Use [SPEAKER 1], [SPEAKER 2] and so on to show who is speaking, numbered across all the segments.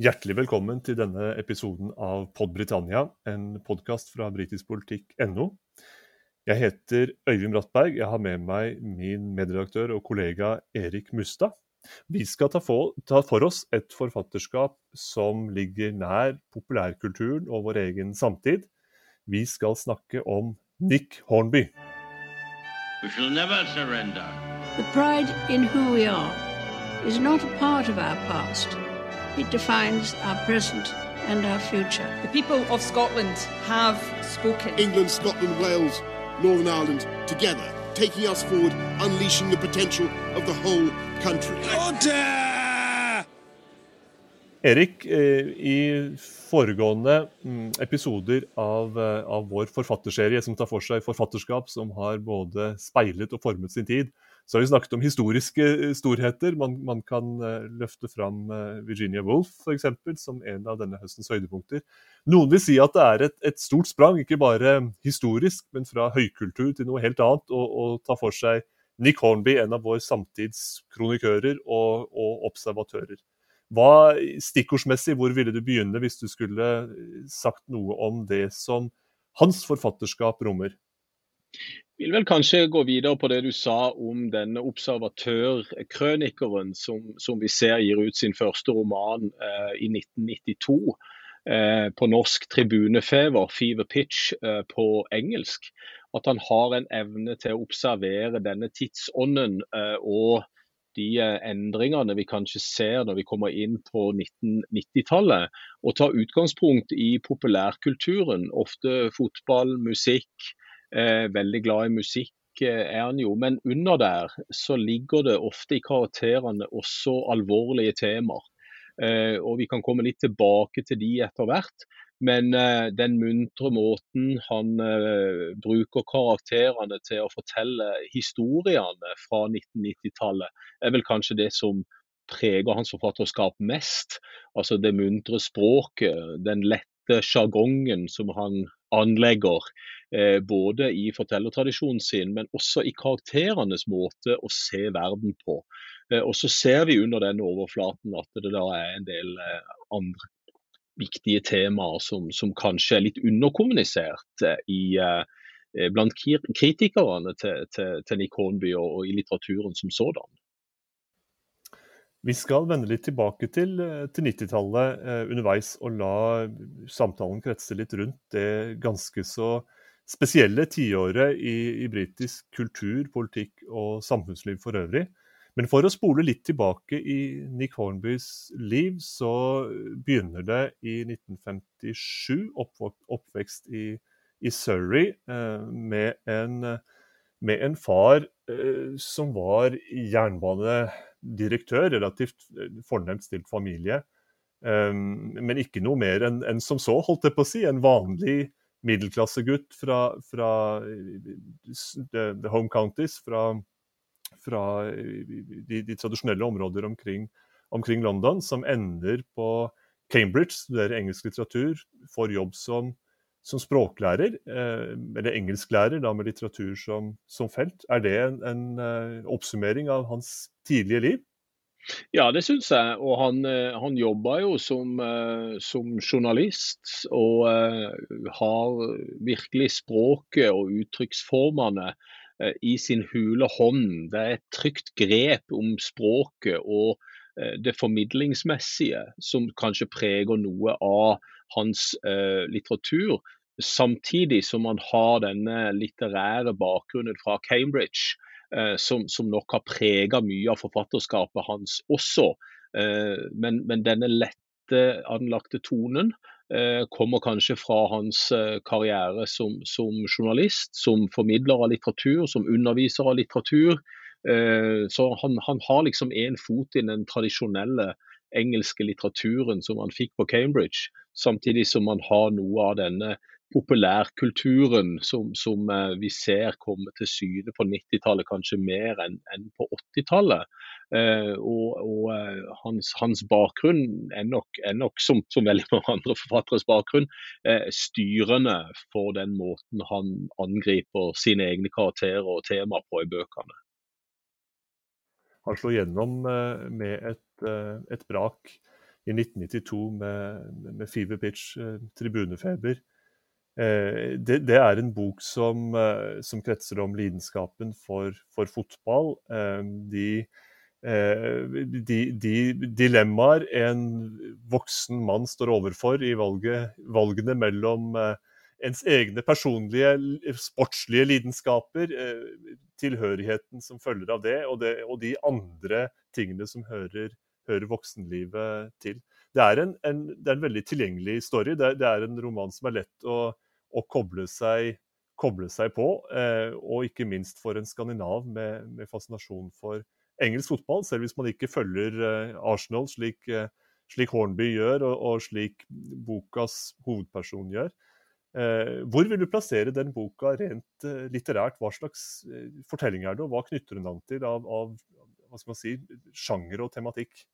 [SPEAKER 1] Hjertelig velkommen til denne episoden av Pod Britannia, en podkast fra britiskpolitikk.no. Jeg heter Øyvind Brattberg. Jeg har med meg min medredaktør og kollega Erik Mustad. Vi skal ta for, ta for oss et forfatterskap som ligger nær populærkulturen og vår egen samtid. Vi skal snakke om Nick Hornby.
[SPEAKER 2] We shall never surrender.
[SPEAKER 3] The pride in who we are is not a part of our past. It defines our present and our future.
[SPEAKER 4] The people of Scotland have spoken.
[SPEAKER 5] England, Scotland, Wales, Northern Ireland together, taking us forward, unleashing the potential of the whole country.
[SPEAKER 1] Erik, eh, i foregående mm, episoder av, eh, av vår forfatterserie som tar for seg forfatterskap som har både speilet og formet sin tid, så har vi snakket om historiske eh, storheter. Man, man kan løfte fram Virginia Woolf f.eks. som en av denne høstens høydepunkter. Noen vil si at det er et, et, stort sprang, ikke bare historisk, men fra høykultur til noe helt annet, å ta for seg Nick Hornby, en av vår samtids kronikører og, og observatører. Hva, stikkordsmessig, hvor ville du begynne hvis du skulle eh, sagt noe om det som hans forfatterskap rommer?
[SPEAKER 6] Vil vel kanskje gå videre på det du sa om denne observatørkrønikeren som, som vi ser gir ut sin første roman eh, i 1992. Eh, på norsk tribunefever, fever pitch eh, på engelsk. At han har en evne til å observere denne tidsånden eh, og de eh, endringene vi kanskje ser når vi kommer inn på 1990-tallet, og ta utgangspunkt i populærkulturen. Ofte fotball, musikk. Eh, veldig glad i musikk eh, er han jo, men under der så ligger det ofte i karakterene også alvorlige temaer. Eh, og Vi kan komme litt tilbake til de etter hvert. Men eh, den muntre måten han eh, bruker karakterene til å fortelle historiene fra 1990-tallet, er vel kanskje det som preger hans forfatterskap mest. Altså det muntre språket, den lette sjargongen som han anlegger. Eh, både i fortellertradisjonen sin, men også i karakterenes måte å se verden på. Eh, og så ser vi under den overflaten at det da er en del eh, andre viktige temaer som, som kanskje er litt underkommunisert i, blant kritikerne til, til, til Nick Hornby og, og, i litteraturen som sådan.
[SPEAKER 1] Vi skal vende litt tilbake til, eh, til 90-tallet eh, underveis og la samtalen kretse litt rundt det ganske så spesielle tiåret i, i britisk kultur, politikk og samfunnsliv for øvrig. Men for å spole litt tilbake i Nick Hornbys liv, så begynner det i 1957, oppvekst i, i Surrey, eh, med, en, med, en, far eh, som var jernbanedirektør, relativt eh, fornemt stilt familie. men ikke noe mer enn en som så, holdt jeg på å si. En vanlig middelklassegutt fra, fra the, the home counties, fra fra de, de tradisjonelle områder omkring, omkring, London, som ender på Cambridge, studerer engelsk litteratur, får jobb som, som språklærer, eh, eller engelsklærer da med litteratur som, som felt. Er det en, en oppsummering av hans tidlige liv?
[SPEAKER 6] Ja, det syns jeg. Og han, eh, han jobber jo som, uh, som journalist. Og uh, har virkelig språket og uttrykksformene Eh, i sin hule hånd. Det er et trygt grep om språket og eh, det formidlingsmessige som kanskje preger noe av hans litteratur. Samtidig som han har denne litterære bakgrunnen fra Cambridge, som, som, nok har prega mye av forfatterskapet hans også. Uh, men, men, denne lette, anlagte tonen Eh, kommer kanskje fra hans eh, karriere som, som, journalist, som formidler av litteratur, som underviser av litteratur. Eh, så han, han har liksom én fot i den tradisjonelle engelske litteraturen som han fikk på Cambridge, samtidig som han har noe av denne populærkulturen som, som vi ser komme til syne på 90-tallet, kanskje mer enn, enn på 80-tallet. Eh, og, og eh, hans, hans, bakgrunn er nok, er nok som, som, veldig mange andre forfatteres bakgrunn, eh, styrende for den måten han angriper sine egne karakterer og temaer på i bøkene.
[SPEAKER 1] Han slår gjennom med et, et brak i 1992 med, med Fever Pitch, tribunefeber. Det, det, er en bok som, som kretser om lidenskapen for, for fotball. De, de, de, dilemmaer en voksen mann står overfor i valget, valgene mellom ens egne personlige sportslige lidenskaper, eh, tilhørigheten som følger av det, og, det, og de andre tingene som hører, hører voksenlivet til. Det er en, en, det er en, veldig tilgjengelig story. Det det er, en roman som er lett å, å koble, seg, koble, seg, på. Eh, og ikke minst for en skandinav med, med, fascinasjon for engelsk fotball, selv hvis man ikke følger eh, Arsenal slik, eh, slik Hornby gjør, og, og, slik bokas hovedperson gjør. Eh, hvor vil du plassere den boka rent eh, litterært? Hva slags eh, fortelling er det, og hva knytter den an til av, av si, sjanger og tematikk?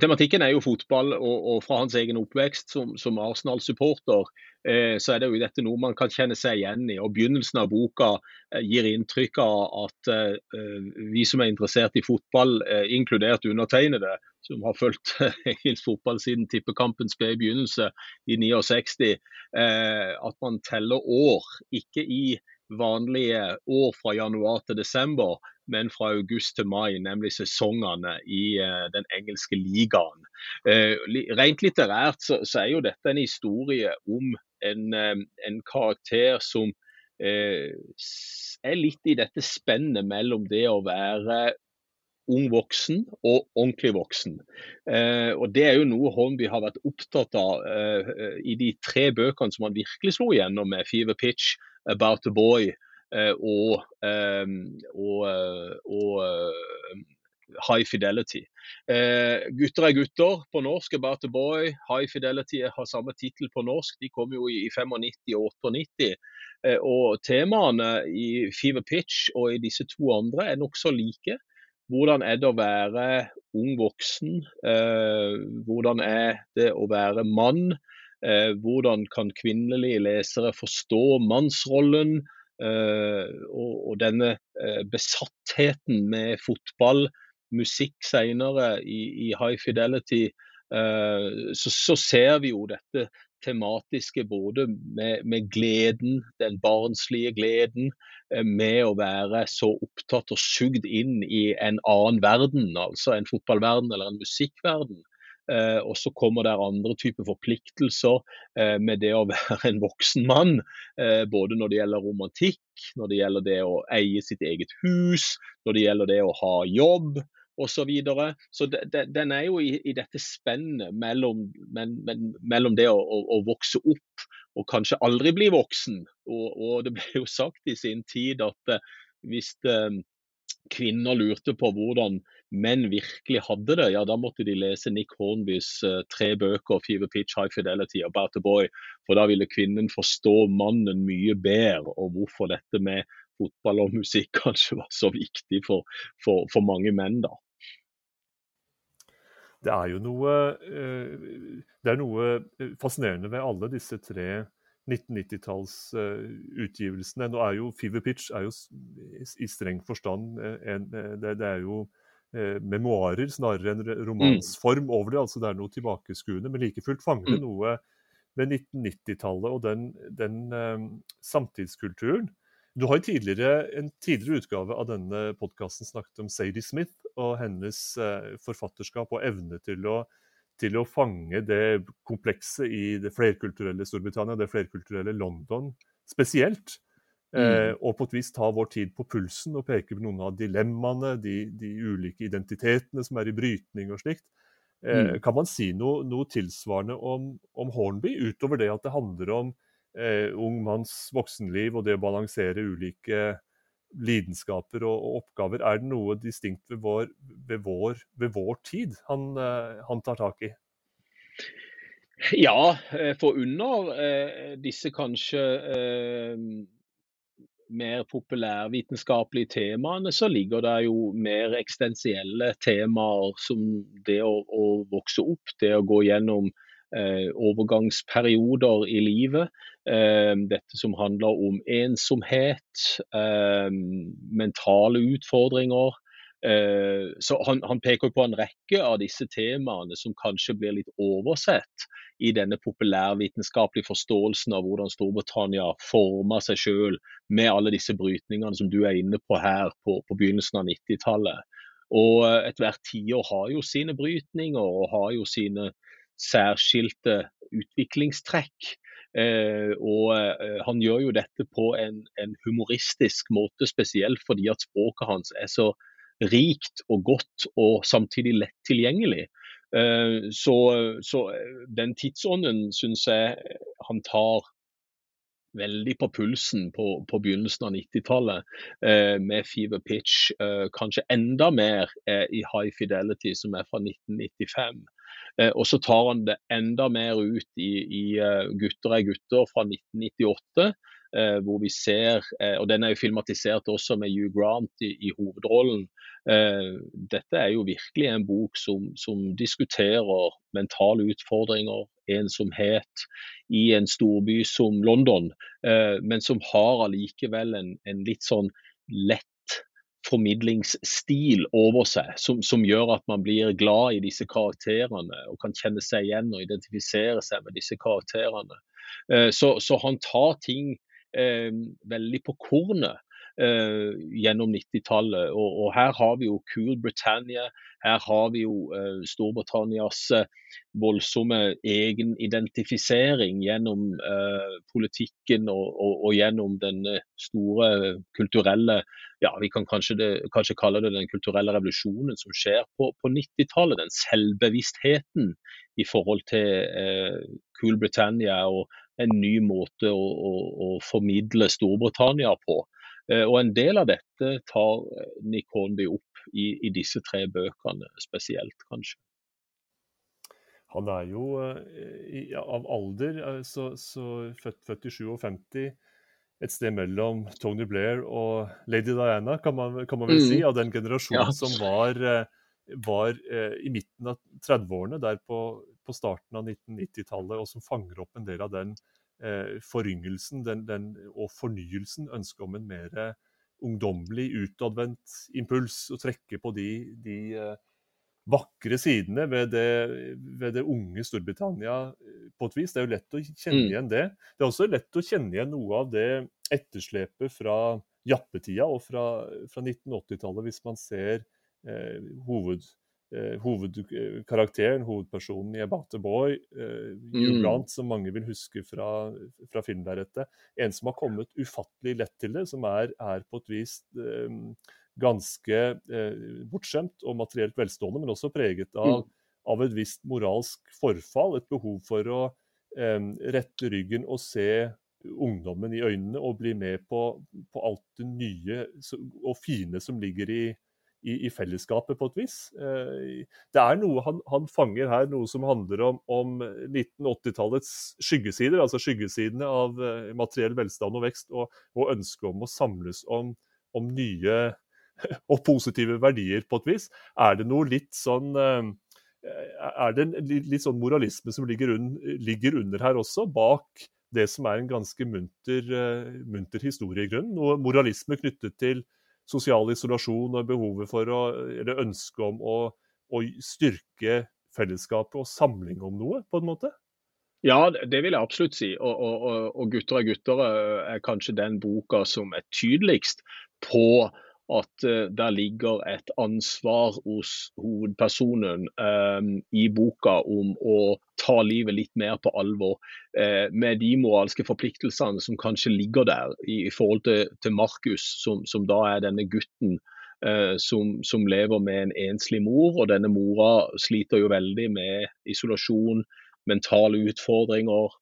[SPEAKER 6] Tematikken er jo fotball, og, og fra hans egen oppvekst som, som Arsenal-supporter, eh, så er det jo dette noe man kan kjenne seg igjen i. og Begynnelsen av boka eh, gir inntrykk av at eh, vi som er interessert i fotball, inkludert undertegnede, som har fulgt engelsk fotball siden tippekampens begynnelse i 69, at man teller år, ikke i vanlige år fra januar til desember, men fra august til mai, nemlig sesongene i uh, den engelske ligaen. Uh, rent litterært så, så, er jo dette en historie om en, um, en karakter som er litt i dette spennet mellom det å være ung voksen og ordentlig voksen. Eh, og Det er jo noe Hornby har vært opptatt av eh, i de tre bøkene som han virkelig slo igjennom med Fever Pitch, About a Boy Eh, og, ehm, og, eh, og eh, High Fidelity. gutter er gutter på norsk. About a Boy. High Fidelity har samme tittel på norsk. De kom jo i 95 og 98. og temaene i Fever Pitch og i disse to andre er nokså like. Hvordan er det å være ung voksen? hvordan er det å være mann? hvordan kan kvinnelige lesere forstå mannsrollen? Eh, og, og, denne eh, besattheten med fotball, musikk senere i, i High Fidelity, eh, så, så, ser vi jo dette tematiske både med, med, gleden, den barnslige gleden, med å være så opptatt og sugd inn i en annen verden, altså en fotballverden eller en musikkverden. Eh, og så kommer det andre typer forpliktelser eh, med det å være en voksen mann. Eh, både når det gjelder romantikk, når det gjelder det å eie sitt eget hus, når det gjelder det å ha jobb Og Så, videre. så de, de, den er jo i, i dette spennet mellom, men, men, mellom det å, å, å, vokse opp og kanskje aldri bli voksen. Og, og det ble jo sagt i sin tid at hvis kvinner lurte på hvordan menn virkelig hadde det, ja da måtte de lese Nick Hornbys uh, tre bøker, Fever Pitch, High Fidelity og About a Boy. For da ville kvinnen forstå mannen mye bedre, og hvorfor dette med fotball og musikk kanskje var så viktig for, for, for mange menn. da.
[SPEAKER 1] Det er jo noe, uh, det er noe eh, fascinerende ved alle disse tre 1990-tallsutgivelsene. Uh, Nå er jo Fever Pitch er jo i streng forstand en, det, det, er jo eh, memoarer snarere enn romansform mm. over det. altså Det er noe tilbakeskuende, men like fullt fanger det mm. noe ved 1990-tallet og den, den um, samtidskulturen. Du har i tidligere, en tidligere utgave av denne podkasten snakket om Sadie Smith og hennes uh, forfatterskap og evne til å til å fange det komplekse i det flerkulturelle Storbritannia, det flerkulturelle London spesielt. Mm. Eh, og på et vis ta vår tid på pulsen og peke på noen av dilemmaene, de, de ulike identitetene som er i brytning og slikt. Eh, mm. Kan man si noe, noe tilsvarende om, om, Hornby, utover det at det handler om eh, ung manns voksenliv og det å balansere ulike lidenskaper og, og, oppgaver. Er det noe distinkt ved vår, ved vår, ved vår tid han, uh, han, tar tak i?
[SPEAKER 6] Ja, eh, for under uh, disse kanskje mer populærvitenskapelige temaene, så ligger det jo mer eksistensielle temaer som det å, å, vokse opp, det å gå gjennom overgangsperioder i livet. Eh, dette som handler om ensomhet, eh, mentale utfordringer. Eh, så han, han, peker på en rekke av disse temaene som kanskje blir litt oversett i denne populærvitenskapelige forståelsen av hvordan Storbritannia former seg selv med alle disse brytningene som du er inne på her på, på begynnelsen av 90-tallet. Og eh, ethvert tiår har jo sine brytninger og har jo sine særskilte utviklingstrekk. Eh, og eh, han gjør jo dette på en, en, humoristisk måte, spesielt fordi at språket hans er så rikt og godt og samtidig lett tilgjengelig. Eh, så, så, den tidsånden syns jeg han tar veldig på pulsen på, på begynnelsen av 90-tallet eh, med Fever Pitch. Eh, kanskje enda mer eh, i High Fidelity, som er fra 1995. Eh, og så tar han det enda mer ut i, i uh, 'Gutter er gutter' fra 1998. Uh, hvor vi ser, og Den er jo filmatisert også med Hugh Grant i, i hovedrollen. dette er jo virkelig en bok som, som diskuterer mentale utfordringer, ensomhet, i en storby som London, men som har allikevel en, en litt sånn lett formidlingsstil over seg som, som, gjør at man blir glad i disse karakterene og kan kjenne seg igjen og identifisere seg med disse karakterene. Eh, så, så han tar ting eh, veldig på kornet eh, gjennom 90-tallet. Og, og, her har vi jo Cool Britannia, her har vi jo eh, Storbritannias eh, voldsomme egenidentifisering gjennom eh, politikken og, og, og, gjennom den store kulturelle ja, Vi kan kanskje, det, kanskje, kalle det den kulturelle revolusjonen som skjer på, på 90-tallet. Den selvbevisstheten i forhold til Cool Britannia og en ny måte å, å, å formidle Storbritannia på. Eh, og En del av dette tar eh, Nick Hornby opp i, i disse tre bøkene spesielt, kanskje.
[SPEAKER 1] Han er jo eh, av alder så, så født, født i 57, et sted mellom Tony Blair og Lady Diana, kan man, kan man vel mm. si, av den generasjonen ja. som var, var i midten av 30-årene, der på, på, starten av 1990-tallet, og som fanger opp en del av den foryngelsen den, den, og fornyelsen, ønsket om en mer ungdommelig, utadvendt impuls. Og trekke på de, de eh, vakre sidene ved det, ved det, unge Storbritannia eh, på et vis. Det er jo lett å kjenne mm. igjen det. Det er også lett å kjenne igjen noe av det etterslepet fra jappetida og fra, fra 1980-tallet, hvis man ser eh, hoved, eh, hovedkarakteren, hovedpersonen i About a Boy, eh, Hugh mm. som mange vil huske fra, fra filmlerretet. En som har kommet ufattelig lett til det, som er, er på et vis eh, ganske eh, bortskjemt og materielt velstående, men også preget av, mm. av et visst moralsk forfall. Et behov for å eh, rette ryggen og se ungdommen i øynene og bli med på, på alt det nye og fine som ligger i, i, i, fellesskapet, på et vis. Eh, det er noe han, han fanger her, noe som handler om, om 1980-tallets skyggesider, altså skyggesidene av eh, materiell velstand og vekst, og, og ønsket om å samles om, om, nye og positive verdier, på et vis. Er det noe litt sånn eh, er det en litt sånn moralisme som ligger, un, ligger under her også, bak det som er en ganske munter, munter historie i grunnen? Noe moralisme knyttet til sosial isolasjon og behovet for å, eller ønsket om å, å styrke fellesskapet og samling om noe, på en måte?
[SPEAKER 6] Ja, det vil jeg absolutt si. Og, og, og 'Gutter er gutter' er kanskje den boka som er tydeligst på at uh, der ligger et ansvar hos hovedpersonen um, i boka om å ta livet litt mer på alvor, uh, med de moralske forpliktelsene som kanskje ligger der i, i forhold til, til Markus, som, som, da er denne gutten uh, som, som, lever med en enslig mor. Og denne mora sliter jo veldig med isolasjon, mentale utfordringer,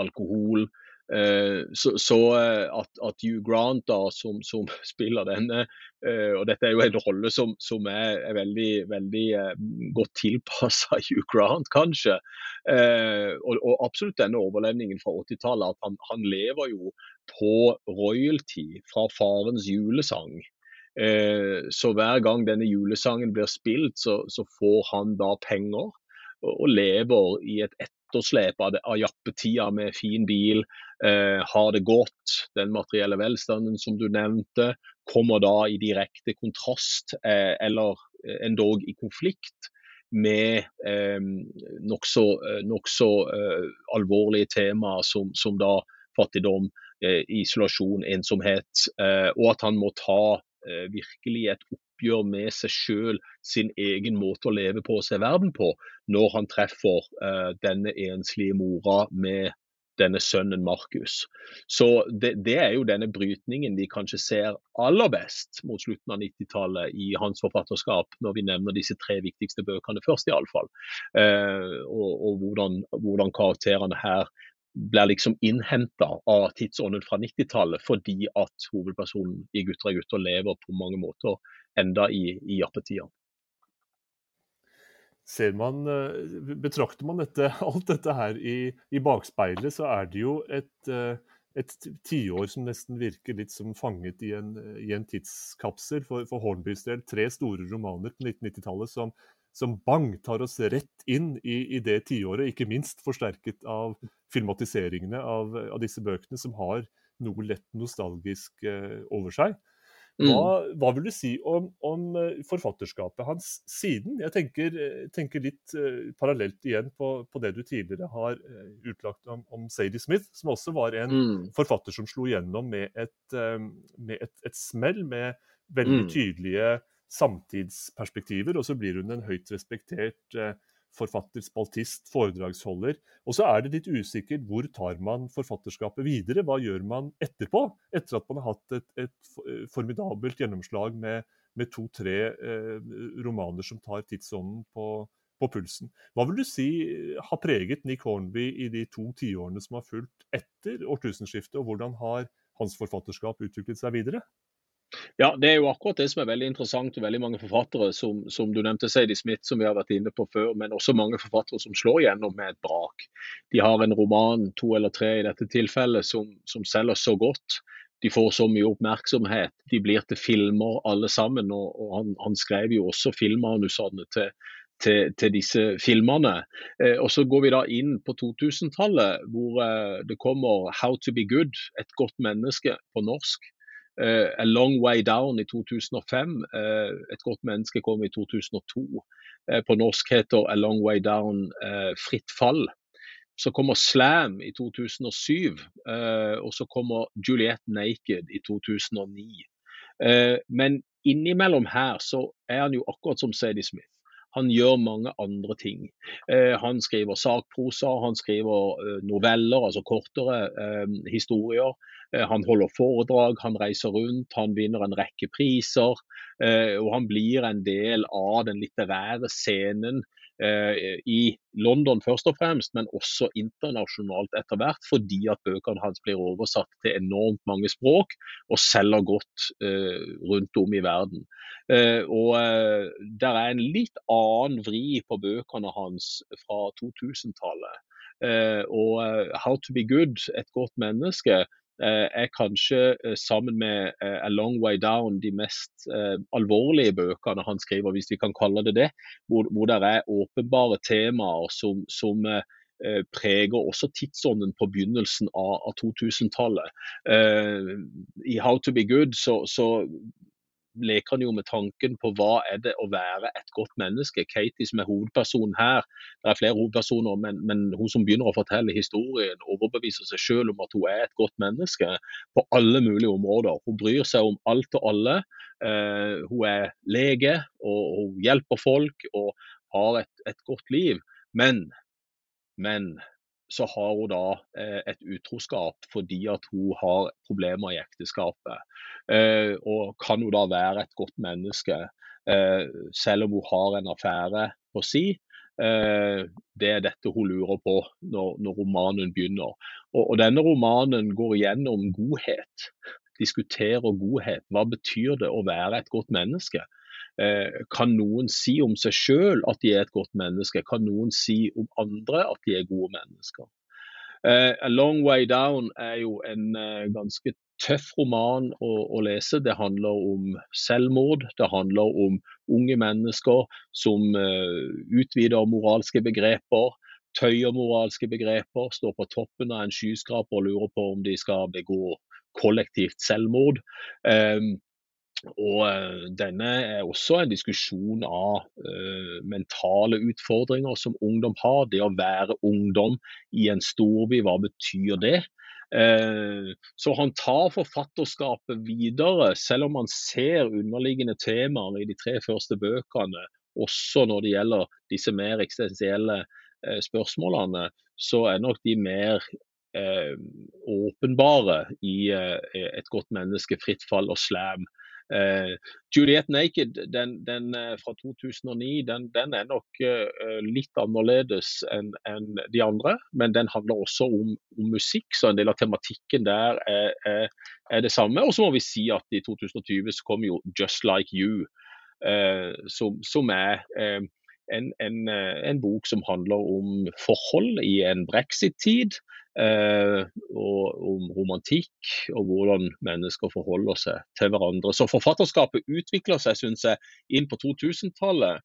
[SPEAKER 6] alkohol. Eh, så, så eh, at, at, Hugh Grant, da, som, som spiller denne, eh, og dette er jo en rolle som, som er, er, veldig, veldig godt tilpassa Hugh Grant, kanskje. Og, og, absolutt denne overlevningen fra 80-tallet, at han, han, lever jo på royalty fra farens julesang. Så hver gang denne julesangen blir spilt, så, så får han da penger og lever i et etterslep av, av jappetida med fin bil, eh, har det godt, den materielle velstanden som du nevnte, kommer da i direkte kontrast, eh, eller endog i konflikt, med eh, nokså nok så, eh, alvorlige temaer som, som, da fattigdom, eh, isolasjon, ensomhet. Eh, og at han må ta eh, virkelig et oppgjør med seg sjøl, sin egen måte å leve på og se verden på, når han treffer eh, denne enslige mora med denne sønnen Markus. Så det, det, er jo denne brytningen vi kanskje ser aller best mot slutten av 90-tallet i hans forfatterskap, når vi nevner disse tre viktigste bøkene først, iallfall. Eh, og, og hvordan, hvordan karakterene her blir liksom innhenta av tidsånden fra 90-tallet, fordi at hovedpersonen i 'Gutter er gutter' lever på mange måter enda i, i jappetida
[SPEAKER 1] man, eh, Betrakter man dette, alt dette her i, i, bakspeilet, så er det jo et, eh, et tiår som nesten virker litt som fanget i en, i en tidskapsel. For, for Hornbys del tre store romaner på 1990-tallet som, som, bang tar oss rett inn i, i det tiåret. Ikke minst forsterket av filmatiseringene av, av, disse bøkene, som har noe lett nostalgisk uh, over seg. Mm. Hva, hva, vil du si om, om, eh, forfatterskapet hans siden? Jeg tenker, eh, tenker litt uh, parallelt igjen på, på, det du tidligere har uh, utlagt om, om, Sadie Smith, som også var en mm. forfatter som slo gjennom med et, um, med et, et smell, med veldig mm. tydelige samtidsperspektiver. Og så blir hun en høyt respektert uh, forfatter, spaltist, foredragsholder. Og så er det litt usikkert hvor tar man forfatterskapet videre? Hva gjør man etterpå? Etter at man har hatt et, et eh, formidabelt gjennomslag med, med to-tre eh, romaner som tar tidsånden på, på, pulsen. Hva vil du si har preget Nick Hornby i de to tiårene som har fulgt etter årtusenskiftet, og hvordan har hans forfatterskap utviklet seg videre?
[SPEAKER 6] Ja, Det er jo akkurat det som er veldig interessant. Veldig mange forfattere som, som du nevnte, Sadie Smith, som vi har vært inne på før, men også mange forfattere som slår gjennom med et brak. De har en roman, to eller tre i dette tilfellet, som, som selger så godt. De får så mye oppmerksomhet. De blir til filmer alle sammen. og, og han, han, skrev jo også filmmanusene til, til, til, disse filmene. Eh, og Så går vi da inn på 2000-tallet, hvor eh, det kommer 'How to be good', et godt menneske på norsk. Uh, A Long Way Down i 2005. Uh, eh, et godt menneske kom i 2002. Uh, eh, på norsk heter A Long Way Down Fritt fall. Så kommer Slam i 2007, og så kommer Juliette Naked i 2009. men innimellom her så er han jo akkurat som Sadie Smith. Han gjør mange andre ting. Eh, han skriver sakprosa, han skriver eh, noveller, altså kortere eh, historier. Han holder foredrag, han reiser rundt, han vinner en rekke priser. Og han blir en del av den litterære scenen i London først og fremst, men også internasjonalt etter hvert, fordi at bøkene hans blir oversatt til enormt mange språk og selger godt eh, rundt om i verden. Eh, og Det er en litt annen vri på bøkene hans fra 2000-tallet. og How to be good, et godt menneske, Eh, er kanskje eh, sammen med eh, A Long Way Down de mest alvorlige bøkene han skriver, hvis vi kan kalle det det. Hvor, hvor det er åpenbare temaer som, som preger også tidsånden på begynnelsen av 2000-tallet. I How to be good så, så leker han jo med tanken på hva er det å være et godt menneske. Katie som er hovedpersonen her, det er flere hovedpersoner, men, men hun som begynner å fortelle historien, overbeviser seg selv om at hun er et godt menneske på alle mulige områder. Hun bryr seg om alt og alle. Uh, hun er lege og hun hjelper folk og har et, et godt liv. Men, men så har hun da eh, et utroskap fordi at hun har problemer i ekteskapet. Eh, og kan hun da være et godt menneske eh, selv om hun har en affære på si? Det er dette hun lurer på når, når romanen begynner. Og, og, denne romanen går gjennom godhet. Diskuterer godhet. Hva betyr det å være et godt menneske? Kan noen si om seg sjøl at de er et godt menneske? Kan noen si om andre at de er gode mennesker? A Long Way Down er jo en ganske tøff roman å, å, lese. Det handler om selvmord. Det handler om unge mennesker som uh, utvider moralske begreper, tøyer moralske begreper, står på toppen av en skyskraper og lurer på om de skal begå kollektivt selvmord. Um, og uh, denne er også en diskusjon av uh, mentale utfordringer som ungdom har. Det å være ungdom i en storby, hva betyr det? Uh, så han tar forfatterskapet videre, selv om han ser underliggende temaer i de tre første bøkene, også når det gjelder disse mer eksistensielle spørsmålene, så er nok de mer åpenbare i et godt menneske, fritt fall og slam. Uh, Juliet Naked den, den uh, fra 2009 den, den er nok eh, litt annerledes enn en de andre. Men den handler også om, om, musikk, så en del av tematikken der er, er, er det samme. Og så må vi si at i 2020 så kom jo Just Like You, som, som, er en, en, en, bok som handler om forhold i en brexit-tid. Eh, og om romantikk og hvordan mennesker forholder seg til hverandre. Så forfatterskapet utvikler seg, syns jeg, inn på 2000-tallet.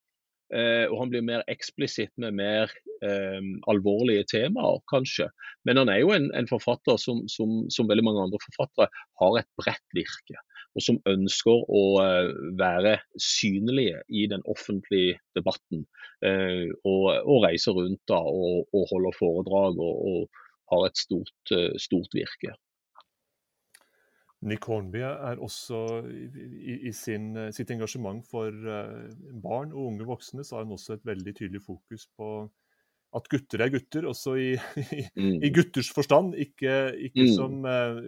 [SPEAKER 6] Eh, og han blir mer eksplisitt med mer eh, alvorlige temaer, kanskje. Men han er jo en, en forfatter som, som, som, veldig mange andre forfattere har et bredt virke. Og som ønsker å uh, være synlige i den offentlige debatten. Uh, og, og, reiser rundt da, og, og holder foredrag og, og har et stort, eh, stort virke.
[SPEAKER 1] Nick Hornby er også i, sin, eh, sitt engasjement for barn og unge voksne, så har han også et veldig tydelig fokus på at gutter er gutter, også i, i, mm. i gutters forstand. Ikke, ikke mm. som uh,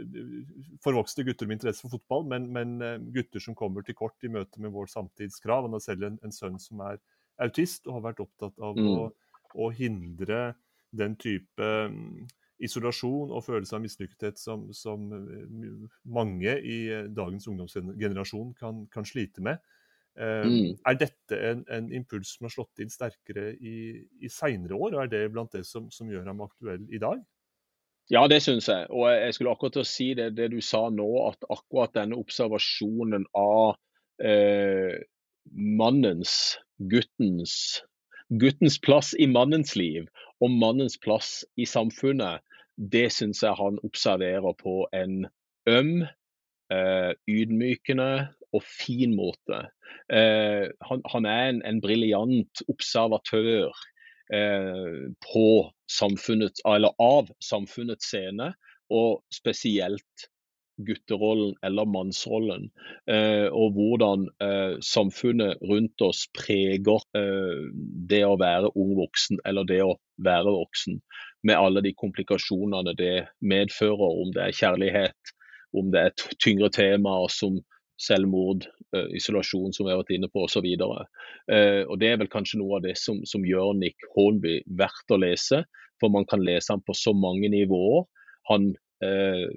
[SPEAKER 1] forvokste gutter med interesse for fotball, men, men uh, gutter som kommer til kort i møte med vår samtidskrav. Han har selv en, en sønn som er autist, og har vært opptatt av mm. å, å, hindre den type um, isolasjon og følelse av mislykkethet som, som, eh, mange i eh, dagens ungdomsgenerasjon kan, kan slite med. Eh, mm. Er dette en, en, impuls som har slått inn sterkere i, i seinere år, og er det blant det som, som, gjør ham aktuell i dag?
[SPEAKER 6] Ja, det syns jeg. Og jeg skulle akkurat til å si det, det, du sa nå, at akkurat denne observasjonen av eh, mannens, guttens, guttens plass i mannens liv og mannens plass i samfunnet, det syns jeg han observerer på en øm, eh, ydmykende og fin måte. Eh, han, han, er en, en briljant observatør eh, på samfunnet, eller av samfunnets scene, og spesielt gutterollen eller mannsrollen. Eh, og hvordan samfunnet rundt oss preger det å være ung voksen, eller det å være voksen med alle de komplikasjonene det medfører, om det er kjærlighet, om det er tyngre temaer som selvmord, uh, isolasjon, som vi har vært inne på, osv. Og det er vel kanskje noe av det som, som gjør Nick Hornby verdt å lese, for man kan lese han på så mange nivåer. Han uh,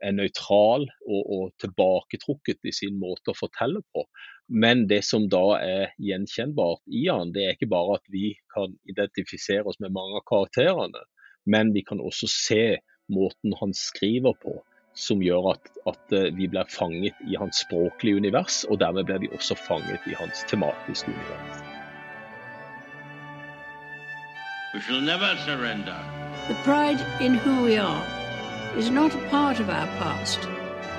[SPEAKER 6] er nøytral og, og, tilbaketrukket i sin måte å fortelle på. Men det som da er gjenkjennbart i han, det er ikke bare at vi kan identifisere oss med mange av karakterene, men vi kan også se måten han skriver på, som gjør at, at eh, vi blir fanget i hans språklige univers, og dermed blir vi også fanget i hans tematiske univers.
[SPEAKER 2] We shall never surrender.
[SPEAKER 3] The pride in who we are is not a part of our past.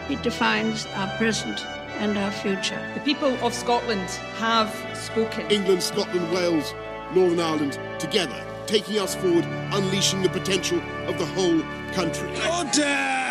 [SPEAKER 3] It defines our present and our future.
[SPEAKER 4] The people of Scotland have spoken.
[SPEAKER 5] England, Scotland, Wales, Northern Ireland, together taking us forward, unleashing the potential of the whole country.
[SPEAKER 7] Order!